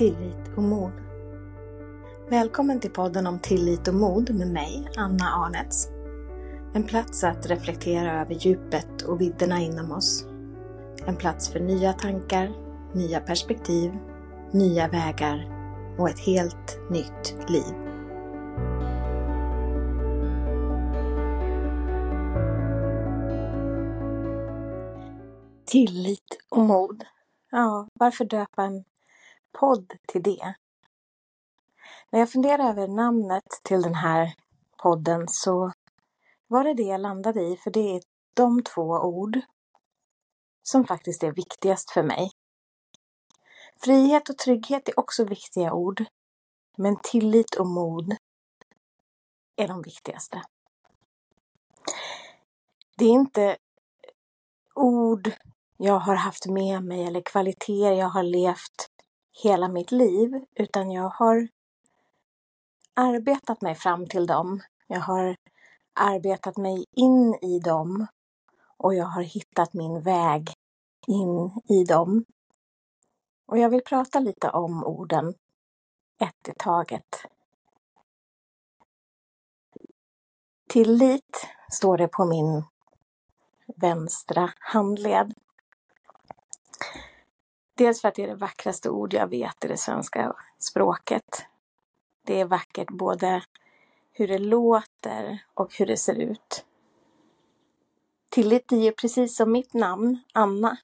tillit och mod. Välkommen till podden om tillit och mod med mig, Anna Arnets. En plats att reflektera över djupet och vidderna inom oss. En plats för nya tankar, nya perspektiv, nya vägar och ett helt nytt liv. Tillit och mod. Ja, varför döpa en podd till det? När jag funderade över namnet till den här podden så var det det jag landade i, för det är de två ord som faktiskt är viktigast för mig. Frihet och trygghet är också viktiga ord, men tillit och mod är de viktigaste. Det är inte ord jag har haft med mig eller kvaliteter jag har levt hela mitt liv, utan jag har arbetat mig fram till dem. Jag har arbetat mig in i dem och jag har hittat min väg in i dem. Och jag vill prata lite om orden ett i taget. Tillit står det på min vänstra handled. Dels för att det är det vackraste ord jag vet i det svenska språket. Det är vackert både hur det låter och hur det ser ut. Tillit är ju precis som mitt namn, Anna,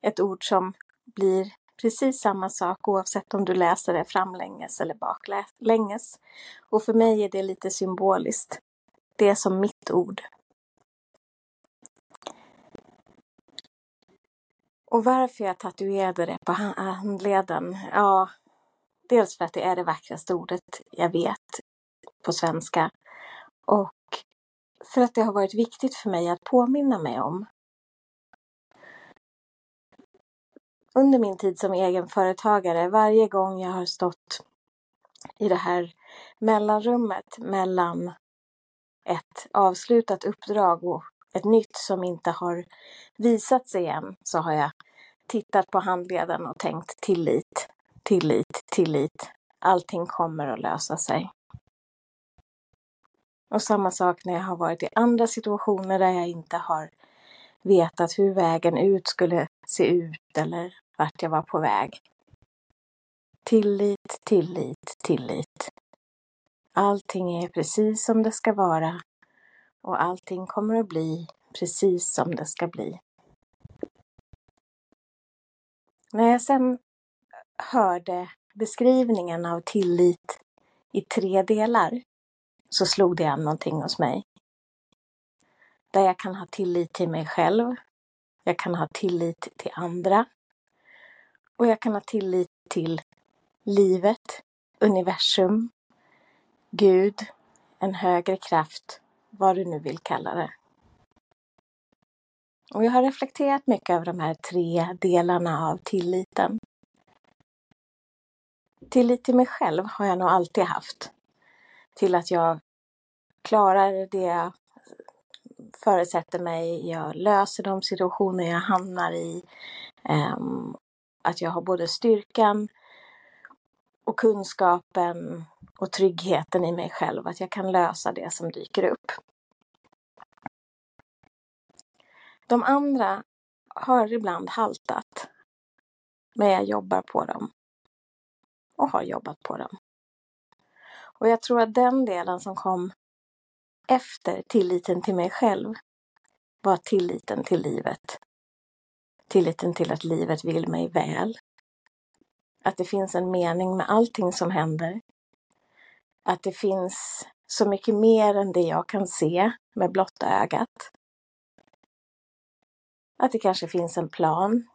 ett ord som blir precis samma sak oavsett om du läser det framlänges eller baklänges. Och för mig är det lite symboliskt. Det är som mitt ord. Och varför jag tatuerade det på ah, handleden? Ja, dels för att det är det vackraste ordet jag vet på svenska. Och för att det har varit viktigt för mig att påminna mig om. Under min tid som egenföretagare, varje gång jag har stått i det här mellanrummet mellan ett avslutat uppdrag och ett nytt som inte har visat sig än, så har jag tittat på handleden och tänkt tillit, tillit, tillit. Allting kommer att lösa sig. Och samma sak när jag har varit i andra situationer där jag inte har vetat hur vägen ut skulle se ut eller vart jag var på väg. Tillit, tillit, tillit. Allting är precis som det ska vara och allting kommer att bli precis som det ska bli. När jag sen hörde beskrivningen av tillit i tre delar så slog det an någonting hos mig. Där jag kan ha tillit till mig själv, jag kan ha tillit till andra och jag kan ha tillit till livet, universum, Gud, en högre kraft, vad du nu vill kalla det. Och jag har reflekterat mycket över de här tre delarna av tilliten. Tillit till mig själv har jag nog alltid haft. Till att jag klarar det jag förutsätter mig, jag löser de situationer jag hamnar i. Ehm, att jag har både styrkan och kunskapen och tryggheten i mig själv, att jag kan lösa det som dyker upp. De andra har ibland haltat. Men jag jobbar på dem. Och har jobbat på dem. Och jag tror att den delen som kom efter tilliten till mig själv var tilliten till livet. Tilliten till att livet vill mig väl. Att det finns en mening med allting som händer. Att det finns så mycket mer än det jag kan se med blotta ögat. Att det kanske finns en plan.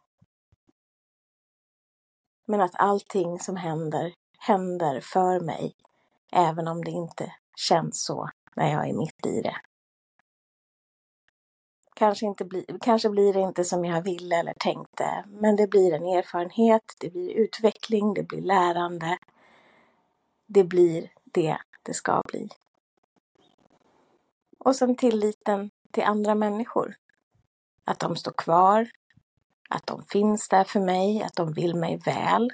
Men att allting som händer, händer för mig, även om det inte känns så när jag är mitt i det. Kanske, inte bli, kanske blir det inte som jag ville eller tänkte, men det blir en erfarenhet, det blir utveckling, det blir lärande. Det blir det det ska bli. Och sen tilliten till andra människor. Att de står kvar, att de finns där för mig, att de vill mig väl.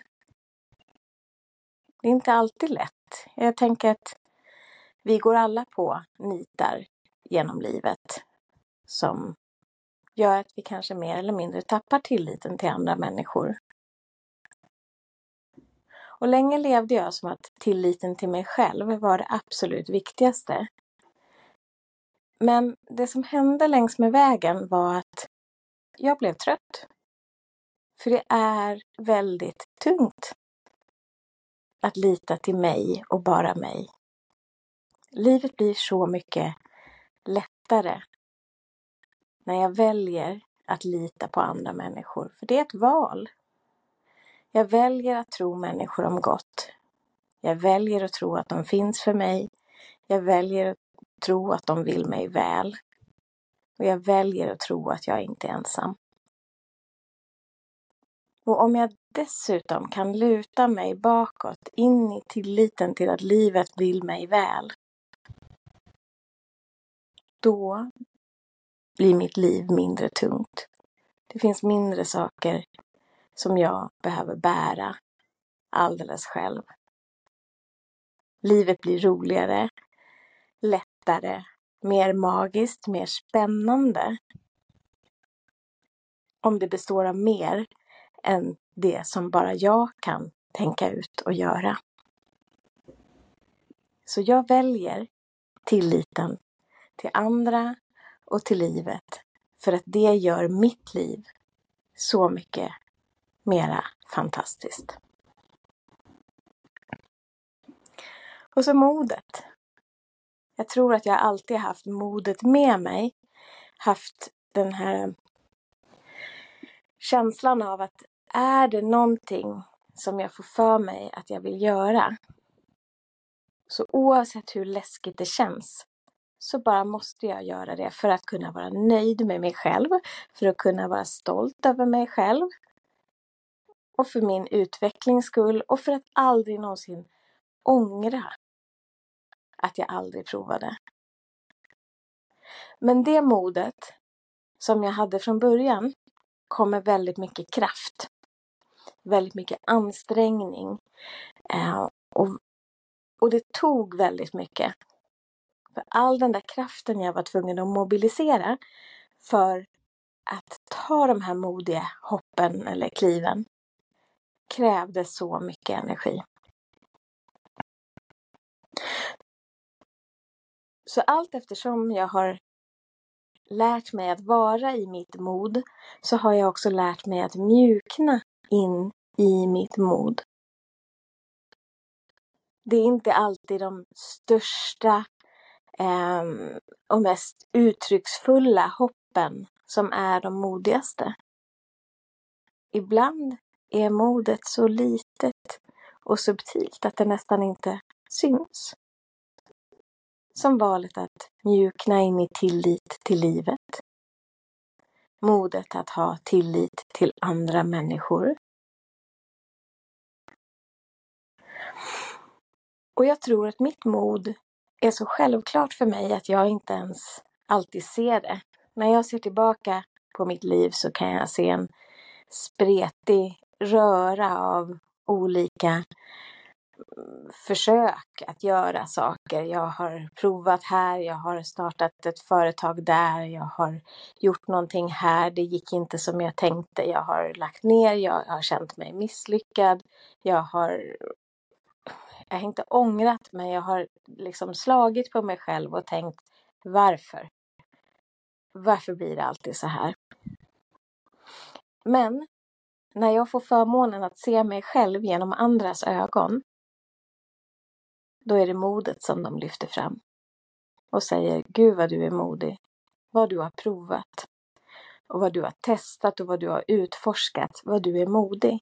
Det är inte alltid lätt. Jag tänker att vi går alla på nitar genom livet som gör att vi kanske mer eller mindre tappar tilliten till andra människor. Och länge levde jag som att tilliten till mig själv var det absolut viktigaste. Men det som hände längs med vägen var att jag blev trött. För det är väldigt tungt att lita till mig och bara mig. Livet blir så mycket lättare när jag väljer att lita på andra människor, för det är ett val. Jag väljer att tro människor om gott. Jag väljer att tro att de finns för mig. Jag väljer att tro att de vill mig väl. Och jag väljer att tro att jag inte är ensam. Och om jag dessutom kan luta mig bakåt in i tilliten till att livet vill mig väl, då blir mitt liv mindre tungt. Det finns mindre saker som jag behöver bära alldeles själv. Livet blir roligare, lättare, mer magiskt, mer spännande. Om det består av mer än det som bara jag kan tänka ut och göra. Så jag väljer tilliten till andra och till livet för att det gör mitt liv så mycket mera fantastiskt. Och så modet. Jag tror att jag alltid haft modet med mig. Haft den här känslan av att är det någonting som jag får för mig att jag vill göra, så oavsett hur läskigt det känns. så bara måste jag göra det för att kunna vara nöjd med mig själv, för att kunna vara stolt över mig själv och för min utvecklings skull och för att aldrig någonsin ångra att jag aldrig provade. Men det modet som jag hade från början kom med väldigt mycket kraft väldigt mycket ansträngning. Eh, och, och det tog väldigt mycket. För all den där kraften jag var tvungen att mobilisera för att ta de här modiga hoppen eller kliven krävde så mycket energi. Så allt eftersom jag har lärt mig att vara i mitt mod så har jag också lärt mig att mjukna in i mitt mod. Det är inte alltid de största eh, och mest uttrycksfulla hoppen som är de modigaste. Ibland är modet så litet och subtilt att det nästan inte syns. Som valet att mjukna in i tillit till livet. Modet att ha tillit till andra människor. Och jag tror att mitt mod är så självklart för mig att jag inte ens alltid ser det. När jag ser tillbaka på mitt liv så kan jag se en spretig röra av olika mm, försök att göra saker. Jag har provat här, jag har startat ett företag där, jag har gjort någonting här, det gick inte som jag tänkte, jag har lagt ner, jag har känt mig misslyckad, jag har jag har inte ångrat men jag har liksom slagit på mig själv och tänkt varför? Varför blir det alltid så här? Men när jag får förmånen att se mig själv genom andras ögon, då är det modet som de lyfter fram och säger Gud vad du är modig, vad du har provat och vad du har testat och vad du har utforskat, vad du är modig.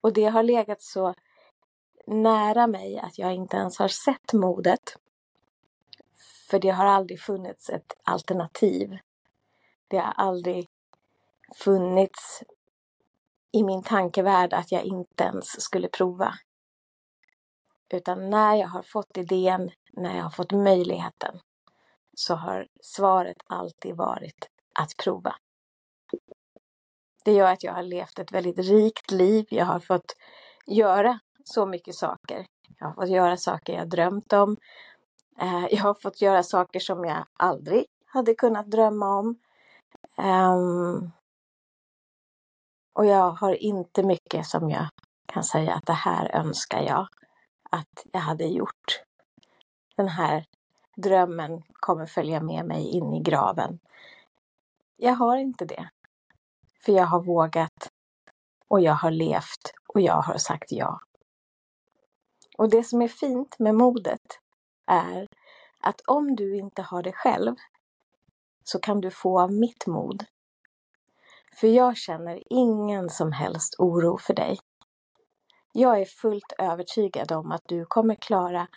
Och det har legat så nära mig att jag inte ens har sett modet. För det har aldrig funnits ett alternativ. Det har aldrig funnits i min tankevärld att jag inte ens skulle prova. Utan när jag har fått idén, när jag har fått möjligheten, så har svaret alltid varit att prova. Det gör att jag har levt ett väldigt rikt liv. Jag har fått göra så mycket saker. Jag har fått göra saker jag drömt om. Eh, jag har fått göra saker som jag aldrig hade kunnat drömma om. Ehm, och jag har inte mycket som jag kan säga att det här önskar jag att jag hade gjort. Den här drömmen kommer följa med mig in i graven. Jag har inte det. För jag har vågat och jag har levt och jag har sagt ja. Och det som är fint med modet är att om du inte har det själv så kan du få av mitt mod. För jag känner ingen som helst oro för dig. Jag är fullt övertygad om att du kommer klara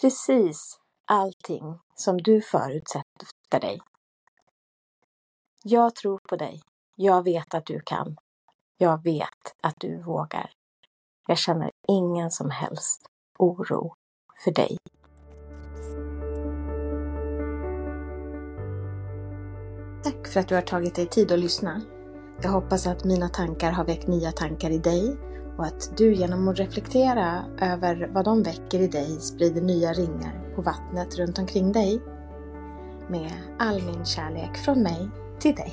precis allting som du förutsätter dig. Jag tror på dig. Jag vet att du kan. Jag vet att du vågar. Jag känner ingen som helst oro för dig. Tack för att du har tagit dig tid att lyssna. Jag hoppas att mina tankar har väckt nya tankar i dig och att du genom att reflektera över vad de väcker i dig sprider nya ringar på vattnet runt omkring dig. Med all min kärlek från mig till dig.